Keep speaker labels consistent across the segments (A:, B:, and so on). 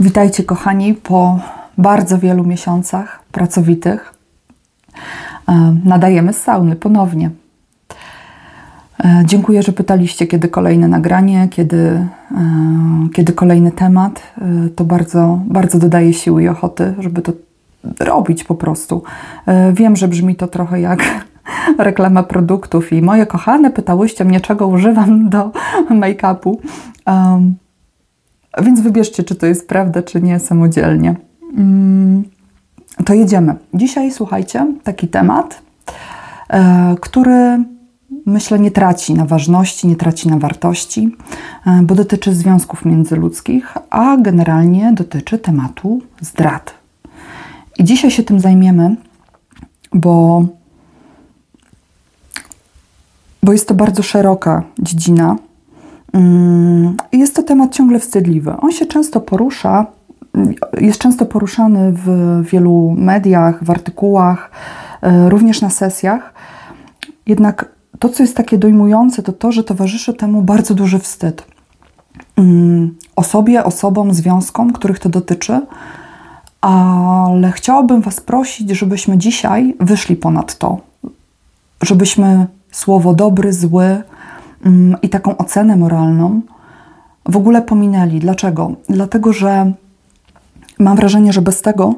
A: Witajcie, kochani, po bardzo wielu miesiącach pracowitych. E, nadajemy z sauny ponownie. E, dziękuję, że pytaliście, kiedy kolejne nagranie, kiedy, e, kiedy kolejny temat. To bardzo, bardzo dodaje siły i ochoty, żeby to robić po prostu. Wiem, że brzmi to trochę jak reklama produktów i moje kochane pytałyście mnie, czego używam do make-upu. Um, więc wybierzcie, czy to jest prawda, czy nie, samodzielnie. Mm, to jedziemy. Dzisiaj słuchajcie, taki temat, e, który myślę nie traci na ważności, nie traci na wartości, e, bo dotyczy związków międzyludzkich, a generalnie dotyczy tematu zdrad. I dzisiaj się tym zajmiemy, bo, bo jest to bardzo szeroka dziedzina jest to temat ciągle wstydliwy. On się często porusza, jest często poruszany w wielu mediach, w artykułach, e, również na sesjach. Jednak to, co jest takie dojmujące, to to, że towarzyszy temu bardzo duży wstyd. Mm, osobie, osobom, związkom, których to dotyczy, ale chciałabym Was prosić, żebyśmy dzisiaj wyszli ponad to, żebyśmy słowo dobry, zły, Mm, i taką ocenę moralną w ogóle pominęli. Dlaczego? Dlatego, że mam wrażenie, że bez tego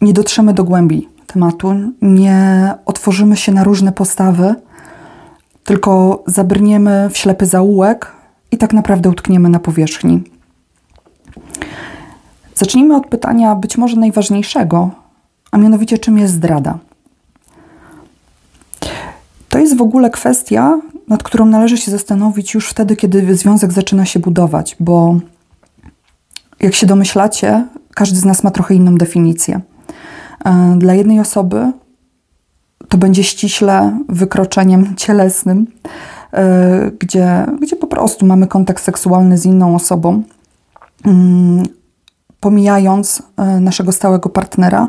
A: nie dotrzemy do głębi tematu, nie otworzymy się na różne postawy, tylko zabrniemy w ślepy zaułek i tak naprawdę utkniemy na powierzchni. Zacznijmy od pytania być może najważniejszego, a mianowicie czym jest zdrada. To jest w ogóle kwestia, nad którą należy się zastanowić już wtedy, kiedy związek zaczyna się budować, bo jak się domyślacie, każdy z nas ma trochę inną definicję. E, dla jednej osoby to będzie ściśle wykroczeniem cielesnym, e, gdzie, gdzie po prostu mamy kontakt seksualny z inną osobą, mm, pomijając e, naszego stałego partnera,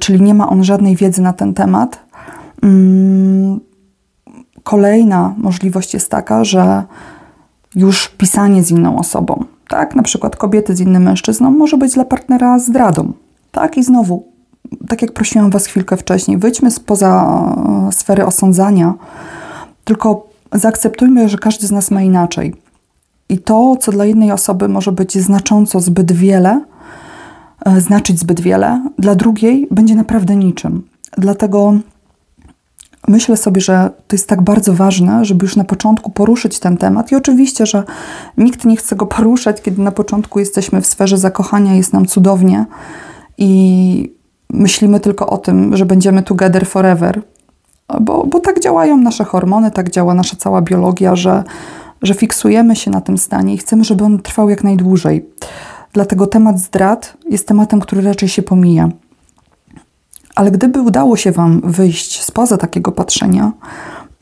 A: czyli nie ma on żadnej wiedzy na ten temat. Kolejna możliwość jest taka, że już pisanie z inną osobą, tak, na przykład kobiety z innym mężczyzną, może być dla partnera zdradą. Tak, i znowu, tak jak prosiłam Was chwilkę wcześniej, wyjdźmy spoza e, sfery osądzania, tylko zaakceptujmy, że każdy z nas ma inaczej. I to, co dla jednej osoby może być znacząco zbyt wiele, e, znaczyć zbyt wiele, dla drugiej będzie naprawdę niczym. Dlatego myślę sobie, że to jest tak bardzo ważne, żeby już na początku poruszyć ten temat. I oczywiście, że nikt nie chce go poruszać, kiedy na początku jesteśmy w sferze zakochania, jest nam cudownie i myślimy tylko o tym, że będziemy together forever. Bo, bo tak działają nasze hormony, tak działa nasza cała biologia, że, że fiksujemy się na tym stanie i chcemy, żeby on trwał jak najdłużej. Dlatego temat zdrad jest tematem, który raczej się pomija. Ale gdyby udało się Wam wyjść spoza takiego patrzenia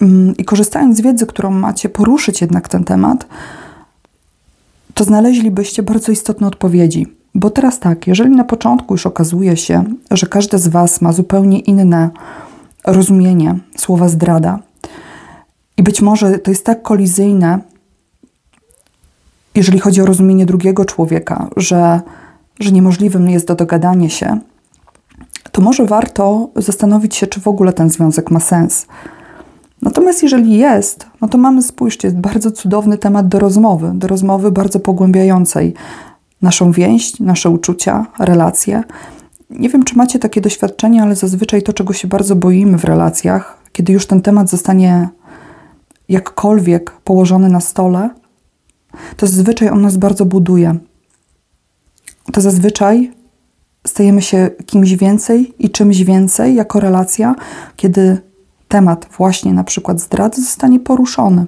A: mm, i korzystając z wiedzy, którą macie, poruszyć jednak ten temat, to znaleźlibyście bardzo istotne odpowiedzi. Bo teraz tak, jeżeli na początku już okazuje się, że każdy z Was ma zupełnie inne rozumienie słowa zdrada, i być może to jest tak kolizyjne, jeżeli chodzi o rozumienie drugiego człowieka, że, że niemożliwym jest do dogadania się, to może warto zastanowić się, czy w ogóle ten związek ma sens. Natomiast jeżeli jest, no to mamy, spójrzcie, bardzo cudowny temat do rozmowy, do rozmowy bardzo pogłębiającej naszą więź, nasze uczucia, relacje. Nie wiem, czy macie takie doświadczenie, ale zazwyczaj to, czego się bardzo boimy w relacjach, kiedy już ten temat zostanie jakkolwiek położony na stole, to zazwyczaj on nas bardzo buduje. To zazwyczaj stajemy się kimś więcej i czymś więcej jako relacja, kiedy temat właśnie na przykład zdrady zostanie poruszony.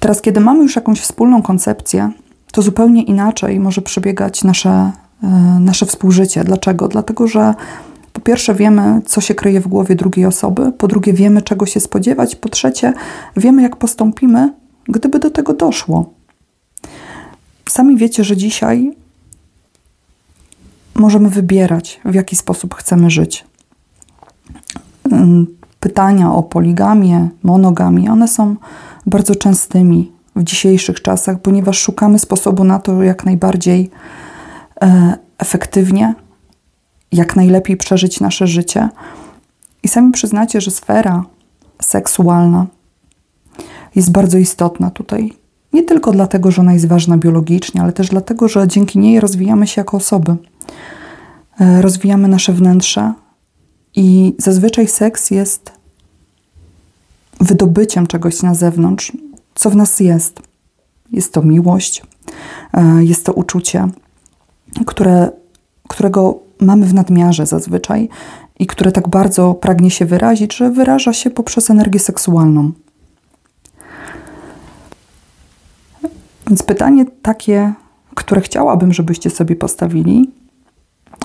A: Teraz, kiedy mamy już jakąś wspólną koncepcję, to zupełnie inaczej może przebiegać nasze, e, nasze współżycie. Dlaczego? Dlatego, że po pierwsze wiemy, co się kryje w głowie drugiej osoby, po drugie wiemy, czego się spodziewać, po trzecie wiemy, jak postąpimy, gdyby do tego doszło. Sami wiecie, że dzisiaj możemy wybierać, w jaki sposób chcemy żyć. Pytania o poligamię, monogamię, one są bardzo częstymi w dzisiejszych czasach, ponieważ szukamy sposobu na to, jak najbardziej e, efektywnie, jak najlepiej przeżyć nasze życie. I sami przyznacie, że sfera seksualna jest bardzo istotna tutaj. Nie tylko dlatego, że ona jest ważna biologicznie, ale też dlatego, że dzięki niej rozwijamy się jako osoby. E, rozwijamy nasze wnętrze i zazwyczaj seks jest wydobyciem czegoś na zewnątrz, co w nas jest. Jest to miłość, e, jest to uczucie, które, którego mamy w nadmiarze zazwyczaj i które tak bardzo pragnie się wyrazić, że wyraża się poprzez energię seksualną. Więc pytanie takie, które chciałabym, żebyście sobie postawili,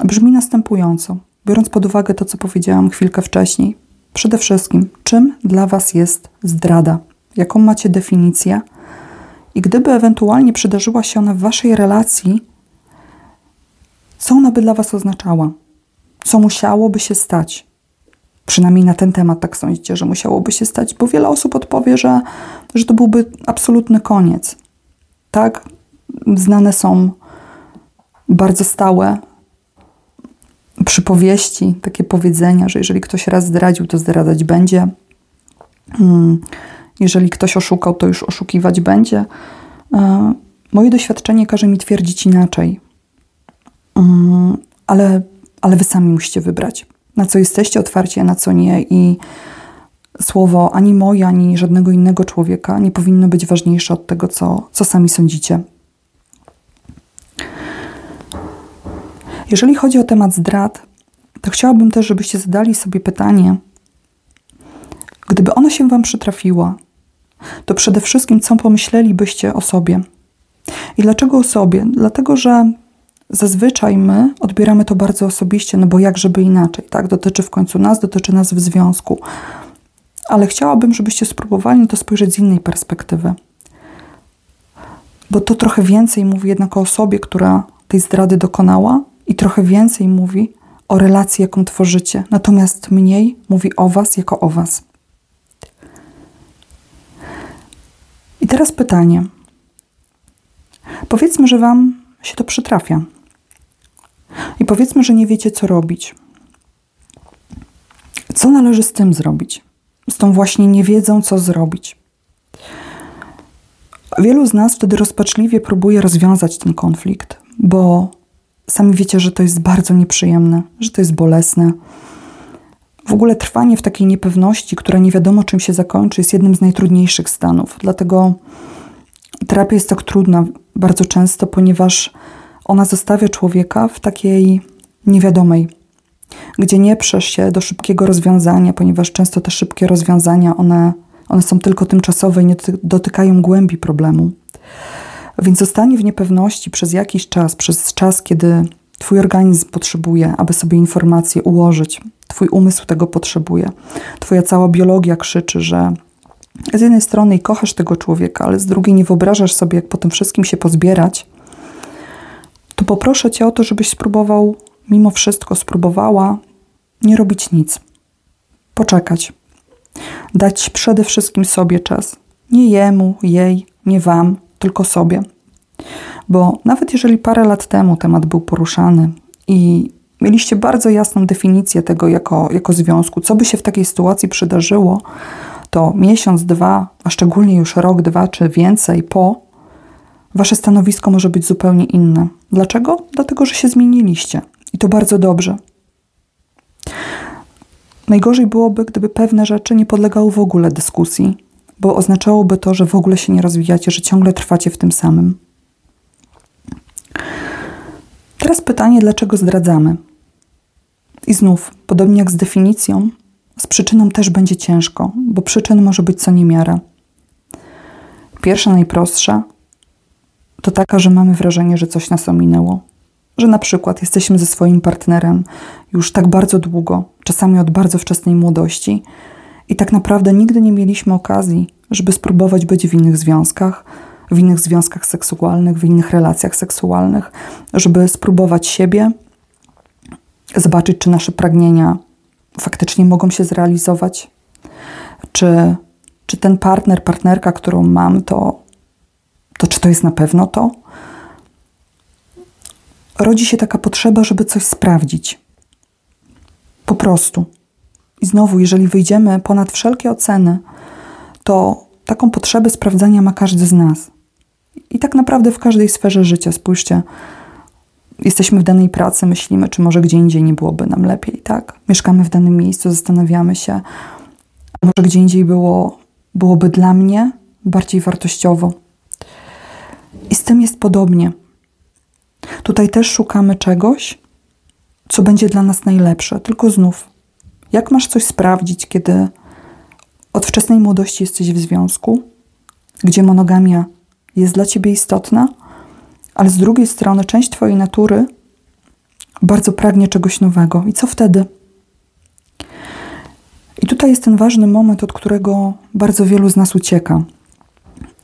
A: brzmi następująco, biorąc pod uwagę to, co powiedziałam chwilkę wcześniej. Przede wszystkim, czym dla Was jest zdrada? Jaką macie definicję? I gdyby ewentualnie przydarzyła się ona w Waszej relacji, co ona by dla Was oznaczała? Co musiałoby się stać? Przynajmniej na ten temat tak sądzicie, że musiałoby się stać, bo wiele osób odpowie, że, że to byłby absolutny koniec. Tak, znane są bardzo stałe przypowieści, takie powiedzenia, że jeżeli ktoś raz zdradził, to zdradzać będzie. Hmm, jeżeli ktoś oszukał, to już oszukiwać będzie. E, moje doświadczenie każe mi twierdzić inaczej. Mm, ale, ale wy sami musicie wybrać, na co jesteście otwarci, a na co nie. I słowo ani moje, ani żadnego innego człowieka nie powinno być ważniejsze od tego, co, co sami sądzicie. Jeżeli chodzi o temat zdrad, to chciałabym też, żebyście zadali sobie pytanie, gdyby ona się Wam przytrafiła, to przede wszystkim co pomyślelibyście o sobie? I dlaczego o sobie? Dlatego, że zazwyczaj my odbieramy to bardzo osobiście, no bo jak żeby inaczej, tak? Dotyczy w końcu nas, dotyczy nas w związku. Ale chciałabym, żebyście spróbowali to spojrzeć z innej perspektywy. Bo to trochę więcej mówi jednak o osobie, która tej zdrady dokonała, i trochę więcej mówi o relacji, jaką tworzycie, natomiast mniej mówi o Was jako o Was. I teraz pytanie. Powiedzmy, że Wam się to przytrafia. I powiedzmy, że nie wiecie, co robić. Co należy z tym zrobić? Z tą właśnie nie wiedzą, co zrobić. Wielu z nas wtedy rozpaczliwie próbuje rozwiązać ten konflikt, bo sami wiecie, że to jest bardzo nieprzyjemne, że to jest bolesne. W ogóle trwanie w takiej niepewności, która nie wiadomo czym się zakończy, jest jednym z najtrudniejszych stanów. Dlatego terapia jest tak trudna bardzo często, ponieważ ona zostawia człowieka w takiej niewiadomej, gdzie nie przesz się do szybkiego rozwiązania, ponieważ często te szybkie rozwiązania one, one są tylko tymczasowe i nie dotykają głębi problemu. Więc zostanie w niepewności przez jakiś czas, przez czas, kiedy Twój organizm potrzebuje, aby sobie informacje ułożyć, Twój umysł tego potrzebuje. Twoja cała biologia krzyczy, że z jednej strony kochasz tego człowieka, ale z drugiej nie wyobrażasz sobie, jak po tym wszystkim się pozbierać, to poproszę Cię o to, żebyś spróbował, mimo wszystko spróbowała, nie robić nic. Poczekać. Dać przede wszystkim sobie czas. Nie jemu, jej, nie Wam, tylko sobie. Bo nawet jeżeli parę lat temu temat był poruszany i mieliście bardzo jasną definicję tego jako, jako związku, co by się w takiej sytuacji przydarzyło, to miesiąc, dwa, a szczególnie już rok, dwa czy więcej po, wasze stanowisko może być zupełnie inne. Dlaczego? Dlatego, że się zmieniliście i to bardzo dobrze. Najgorzej byłoby, gdyby pewne rzeczy nie podlegały w ogóle dyskusji, bo oznaczałoby to, że w ogóle się nie rozwijacie, że ciągle trwacie w tym samym. Teraz pytanie, dlaczego zdradzamy? I znów, podobnie jak z definicją, z przyczyną też będzie ciężko, bo przyczyn może być co niemiara. Pierwsza, najprostsza, to taka, że mamy wrażenie, że coś nas ominęło. Że na przykład jesteśmy ze swoim partnerem już tak bardzo długo, czasami od bardzo wczesnej młodości, i tak naprawdę nigdy nie mieliśmy okazji, żeby spróbować być w innych związkach, w innych związkach seksualnych, w innych relacjach seksualnych, żeby spróbować siebie, zobaczyć, czy nasze pragnienia faktycznie mogą się zrealizować, czy, czy ten partner, partnerka, którą mam, to, to czy to jest na pewno to? Rodzi się taka potrzeba, żeby coś sprawdzić. Po prostu. I znowu, jeżeli wyjdziemy ponad wszelkie oceny, to taką potrzebę sprawdzania ma każdy z nas. I tak naprawdę w każdej sferze życia. Spójrzcie, jesteśmy w danej pracy, myślimy, czy może gdzie indziej nie byłoby nam lepiej, tak? Mieszkamy w danym miejscu, zastanawiamy się, może gdzie indziej było, byłoby dla mnie bardziej wartościowo. I z tym jest podobnie. Tutaj też szukamy czegoś, co będzie dla nas najlepsze. Tylko znów, jak masz coś sprawdzić, kiedy od wczesnej młodości jesteś w związku, gdzie monogamia jest dla ciebie istotna, ale z drugiej strony część twojej natury bardzo pragnie czegoś nowego. I co wtedy? I tutaj jest ten ważny moment, od którego bardzo wielu z nas ucieka.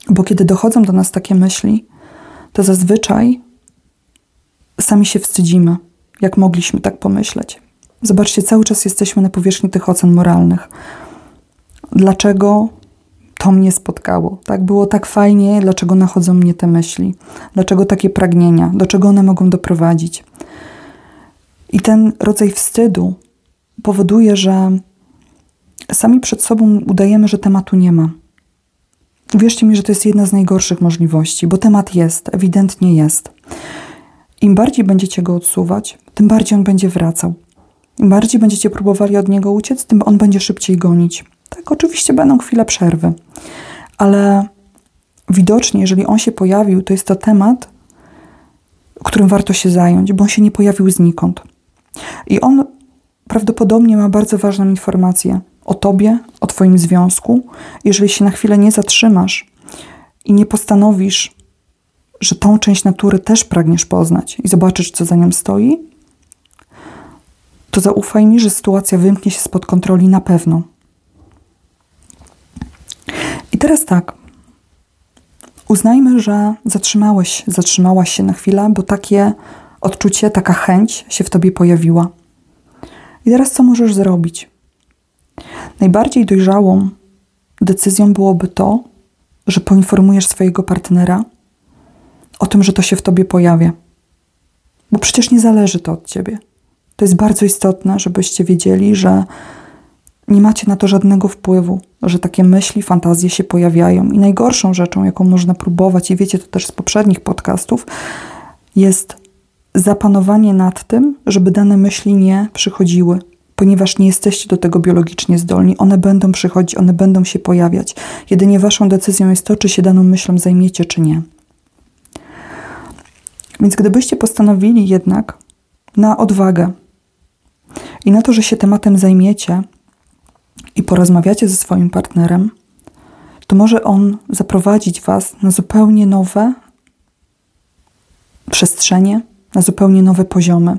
A: Bo kiedy dochodzą do nas takie myśli, to zazwyczaj sami się wstydzimy, jak mogliśmy tak pomyśleć. Zobaczcie, cały czas jesteśmy na powierzchni tych ocen moralnych. Dlaczego to mnie spotkało? Tak było tak fajnie, dlaczego nachodzą mnie te myśli? Dlaczego takie pragnienia? Do czego one mogą doprowadzić? I ten rodzaj wstydu powoduje, że sami przed sobą udajemy, że tematu nie ma. Uwierzcie mi, że to jest jedna z najgorszych możliwości, bo temat jest, ewidentnie jest. Im bardziej będziecie go odsuwać, tym bardziej on będzie wracał. Im bardziej będziecie próbowali od niego uciec, tym on będzie szybciej gonić. Tak, oczywiście będą chwile przerwy, ale widocznie, jeżeli on się pojawił, to jest to temat, którym warto się zająć, bo on się nie pojawił znikąd. I on prawdopodobnie ma bardzo ważną informację o tobie, o twoim związku. Jeżeli się na chwilę nie zatrzymasz i nie postanowisz, że tą część natury też pragniesz poznać i zobaczysz, co za nią stoi, to zaufaj mi, że sytuacja wymknie się spod kontroli na pewno. I teraz tak. Uznajmy, że zatrzymałeś, zatrzymałaś się na chwilę, bo takie odczucie, taka chęć się w tobie pojawiła. I teraz co możesz zrobić? Najbardziej dojrzałą decyzją byłoby to, że poinformujesz swojego partnera o tym, że to się w tobie pojawia. Bo przecież nie zależy to od ciebie. To jest bardzo istotne, żebyście wiedzieli, że nie macie na to żadnego wpływu, że takie myśli, fantazje się pojawiają. I najgorszą rzeczą, jaką można próbować, i wiecie to też z poprzednich podcastów, jest zapanowanie nad tym, żeby dane myśli nie przychodziły, ponieważ nie jesteście do tego biologicznie zdolni. One będą przychodzić, one będą się pojawiać. Jedynie waszą decyzją jest to, czy się daną myślą zajmiecie, czy nie. Więc gdybyście postanowili jednak na odwagę i na to, że się tematem zajmiecie i porozmawiacie ze swoim partnerem, to może on zaprowadzić Was na zupełnie nowe przestrzenie, na zupełnie nowe poziomy.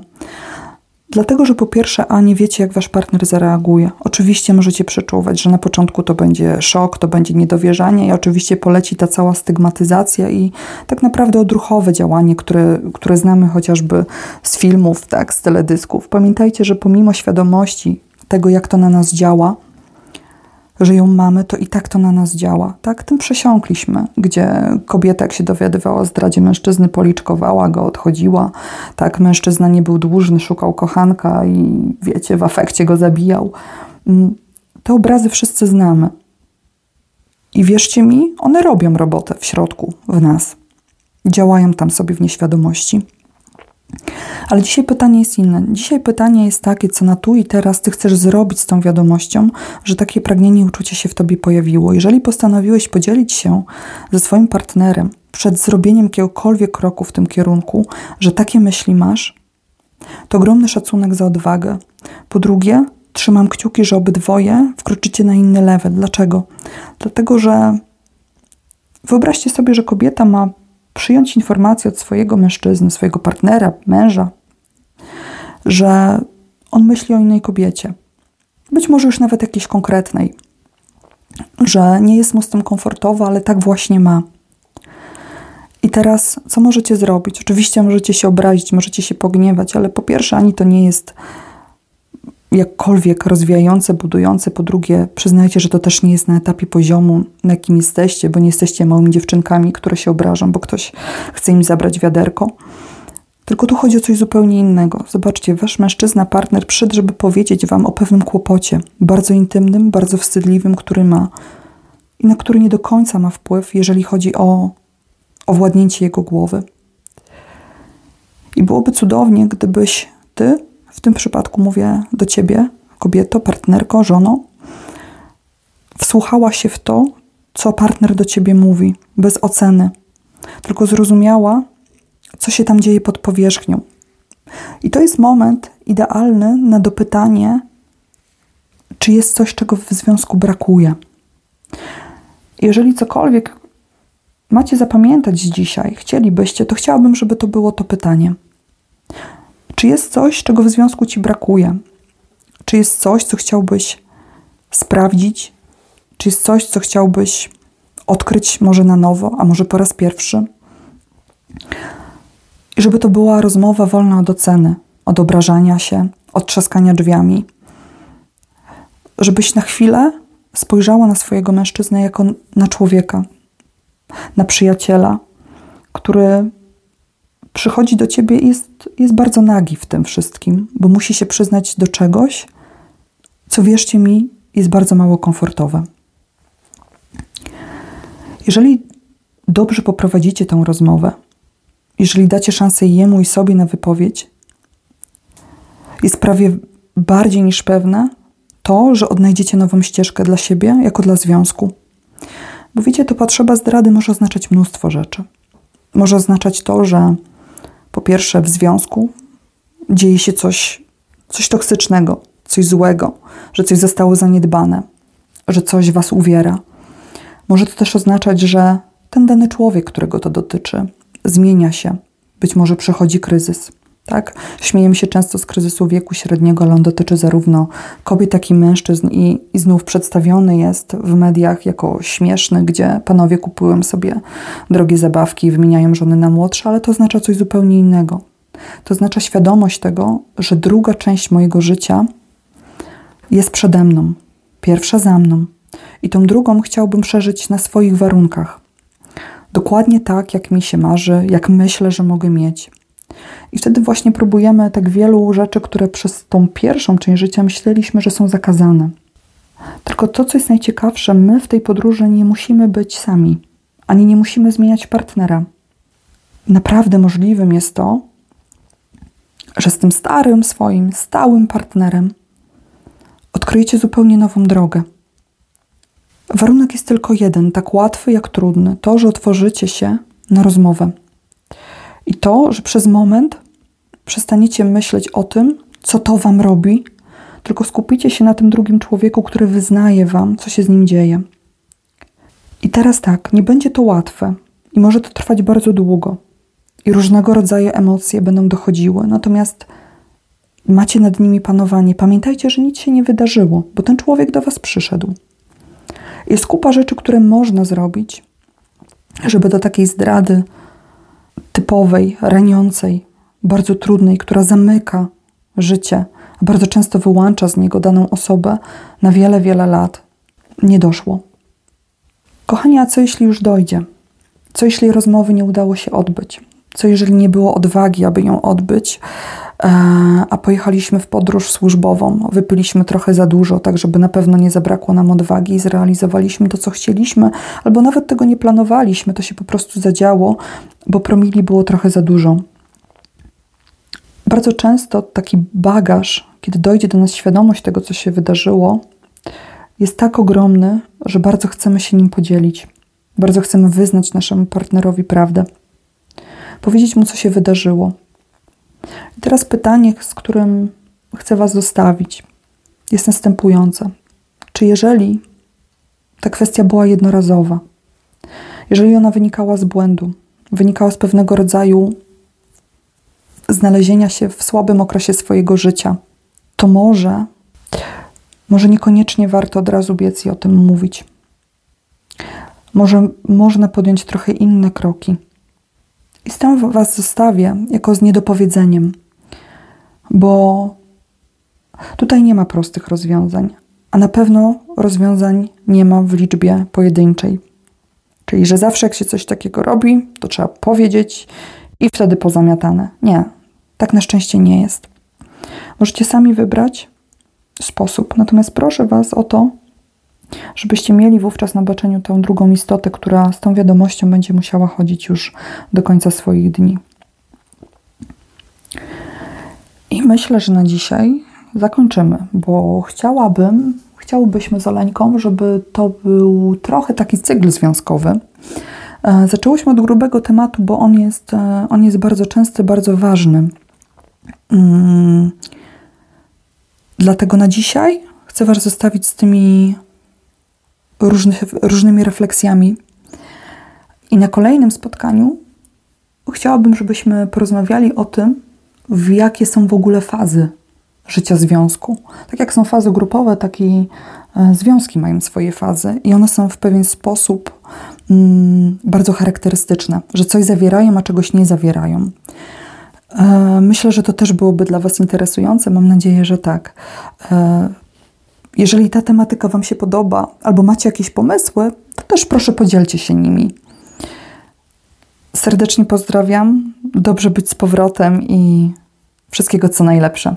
A: Dlatego, że po pierwsze, a nie wiecie, jak wasz partner zareaguje. Oczywiście możecie przeczuwać, że na początku to będzie szok, to będzie niedowierzanie i oczywiście poleci ta cała stygmatyzacja i tak naprawdę odruchowe działanie, które, które znamy chociażby z filmów, tak, z teledysków. Pamiętajcie, że pomimo świadomości tego, jak to na nas działa, że ją mamy, to i tak to na nas działa. Tak, tym przesiąkliśmy, gdzie kobieta, jak się dowiadywała o zdradzie mężczyzny, policzkowała go, odchodziła. Tak, mężczyzna nie był dłużny, szukał kochanka i wiecie, w afekcie go zabijał. Mm, te obrazy wszyscy znamy. I wierzcie mi, one robią robotę w środku, w nas. Działają tam sobie w nieświadomości. Ale dzisiaj pytanie jest inne. Dzisiaj pytanie jest takie, co na tu i teraz ty chcesz zrobić z tą wiadomością, że takie pragnienie uczucie się w tobie pojawiło. Jeżeli postanowiłeś podzielić się ze swoim partnerem przed zrobieniem jakiegokolwiek kroku w tym kierunku, że takie myśli masz, to ogromny szacunek za odwagę. Po drugie, trzymam kciuki, że obydwoje wkroczycie na inny level. Dlaczego? Dlatego, że wyobraźcie sobie, że kobieta ma przyjąć informację od swojego mężczyzny, swojego partnera, męża, że on myśli o innej kobiecie. Być może już nawet jakiejś konkretnej, że nie jest mu z tym komfortowo, ale tak właśnie ma. I teraz, co możecie zrobić? Oczywiście możecie się obrazić, możecie się pogniewać, ale po pierwsze, ani to nie jest jakkolwiek rozwijające, budujące. Po drugie, przyznajcie, że to też nie jest na etapie poziomu, na jakim jesteście, bo nie jesteście małymi dziewczynkami, które się obrażą, bo ktoś chce im zabrać wiaderko. Tylko tu chodzi o coś zupełnie innego. Zobaczcie, wasz mężczyzna, partner przyszedł, żeby powiedzieć wam o pewnym kłopocie, bardzo intymnym, bardzo wstydliwym, który ma i na który nie do końca ma wpływ, jeżeli chodzi o owładnięcie jego głowy. I byłoby cudownie, gdybyś ty, w tym przypadku mówię do ciebie, kobieto, partnerko, żono, wsłuchała się w to, co partner do ciebie mówi, bez oceny, tylko zrozumiała, co się tam dzieje pod powierzchnią. I to jest moment idealny na dopytanie, czy jest coś, czego w związku brakuje. Jeżeli cokolwiek macie zapamiętać dzisiaj, chcielibyście, to chciałabym, żeby to było to pytanie. Czy jest coś, czego w związku ci brakuje? Czy jest coś, co chciałbyś sprawdzić? Czy jest coś, co chciałbyś odkryć może na nowo, a może po raz pierwszy? I żeby to była rozmowa wolna od oceny, od obrażania się, od trzaskania drzwiami. Żebyś na chwilę spojrzała na swojego mężczyznę jako na człowieka, na przyjaciela, który przychodzi do ciebie i jest, jest bardzo nagi w tym wszystkim, bo musi się przyznać do czegoś, co wierzcie mi, jest bardzo mało komfortowe. Jeżeli dobrze poprowadzicie tę rozmowę, jeżeli dacie szansę jemu i sobie na wypowiedź, jest prawie bardziej niż pewne to, że odnajdziecie nową ścieżkę dla siebie, jako dla związku. Bo wiecie, to potrzeba zdrady może oznaczać mnóstwo rzeczy. Może oznaczać to, że po pierwsze w związku dzieje się coś, coś toksycznego, coś złego, że coś zostało zaniedbane, że coś was uwiera. Może to też oznaczać, że ten dany człowiek, którego to dotyczy, zmienia się. Być może przechodzi kryzys. Tak? Się często z kryzysu wieku średniego, ale on dotyczy zarówno kobiet, jak i mężczyzn i, i znów przedstawiony jest w mediach jako śmieszny, gdzie panowie kupują sobie drogie zabawki i wymieniają żony na młodsze, ale to oznacza coś zupełnie innego. To oznacza świadomość tego, że druga część mojego życia jest przede mną, pierwsza za mną. I tą drugą chciałbym przeżyć na swoich warunkach. Dokładnie tak, jak mi się marzy, jak myślę, że mogę mieć. I wtedy właśnie próbujemy tak wielu rzeczy, które przez tą pierwszą część życia myśleliśmy, że są zakazane. Tylko to, co jest najciekawsze, my w tej podróży nie musimy być sami, ani nie musimy zmieniać partnera. Naprawdę możliwym jest to, że z tym starym swoim, stałym partnerem odkryjecie zupełnie nową drogę. Warunek jest tylko jeden, tak łatwy jak trudny: to, że otworzycie się na rozmowę. I to, że przez moment przestaniecie myśleć o tym, co to wam robi, tylko skupicie się na tym drugim człowieku, który wyznaje wam, co się z nim dzieje. I teraz tak, nie będzie to łatwe i może to trwać bardzo długo. I różnego rodzaju emocje będą dochodziły, natomiast macie nad nimi panowanie. Pamiętajcie, że nic się nie wydarzyło, bo ten człowiek do was przyszedł. Jest kupa rzeczy, które można zrobić, żeby do takiej zdrady typowej, raniącej, bardzo trudnej, która zamyka życie, a bardzo często wyłącza z niego daną osobę na wiele, wiele lat, nie doszło. Kochani, a co jeśli już dojdzie? Co jeśli rozmowy nie udało się odbyć? Co jeżeli nie było odwagi, aby ją odbyć, a pojechaliśmy w podróż służbową, wypiliśmy trochę za dużo, tak żeby na pewno nie zabrakło nam odwagi i zrealizowaliśmy to, co chcieliśmy, albo nawet tego nie planowaliśmy, to się po prostu zadziało, bo promili było trochę za dużo. Bardzo często taki bagaż, kiedy dojdzie do nas świadomość tego, co się wydarzyło, jest tak ogromny, że bardzo chcemy się nim podzielić. Bardzo chcemy wyznać naszemu partnerowi prawdę powiedzieć mu, co się wydarzyło. I teraz pytanie, z którym chcę Was zostawić, jest następujące. Czy jeżeli ta kwestia była jednorazowa, jeżeli ona wynikała z błędu, wynikała z pewnego rodzaju znalezienia się w słabym okresie swojego życia, to może, może niekoniecznie warto od razu biec i o tym mówić. Może można podjąć trochę inne kroki. I z tym Was zostawię jako z niedopowiedzeniem, bo Tutaj nie ma prostych rozwiązań, a na pewno rozwiązań nie ma w liczbie pojedynczej. Czyli, że zawsze jak się coś takiego robi, to trzeba powiedzieć i wtedy pozamiatane. Nie, tak na szczęście nie jest. Możecie sami wybrać sposób, natomiast proszę Was o to, żebyście mieli wówczas na baczeniu tę drugą istotę, która z tą wiadomością będzie musiała chodzić już do końca swoich dni. I myślę, że na dzisiaj zakończymy, bo chciałabym, chciałbyśmy z Oleńką, żeby to był trochę taki cykl związkowy. E, zaczęłyśmy od grubego tematu, bo on jest, e, on jest bardzo częsty, bardzo ważny. Mm. Dlatego na dzisiaj chcę Was zostawić z tymi różnymi refleksjami. I na kolejnym spotkaniu chciałabym, żebyśmy porozmawiali o tym, w jakie są w ogóle fazy życia związku. Tak jak są fazy grupowe, tak i e, związki mają swoje fazy i one są w pewien sposób mm, bardzo charakterystyczne, że coś zawierają, a czegoś nie zawierają. E, myślę, że to też byłoby dla Was interesujące. Mam nadzieję, że tak. E, jeżeli ta tematyka Wam się podoba albo macie jakieś pomysły, to też proszę podzielcie się nimi. Serdecznie pozdrawiam, dobrze być z powrotem i wszystkiego co najlepsze.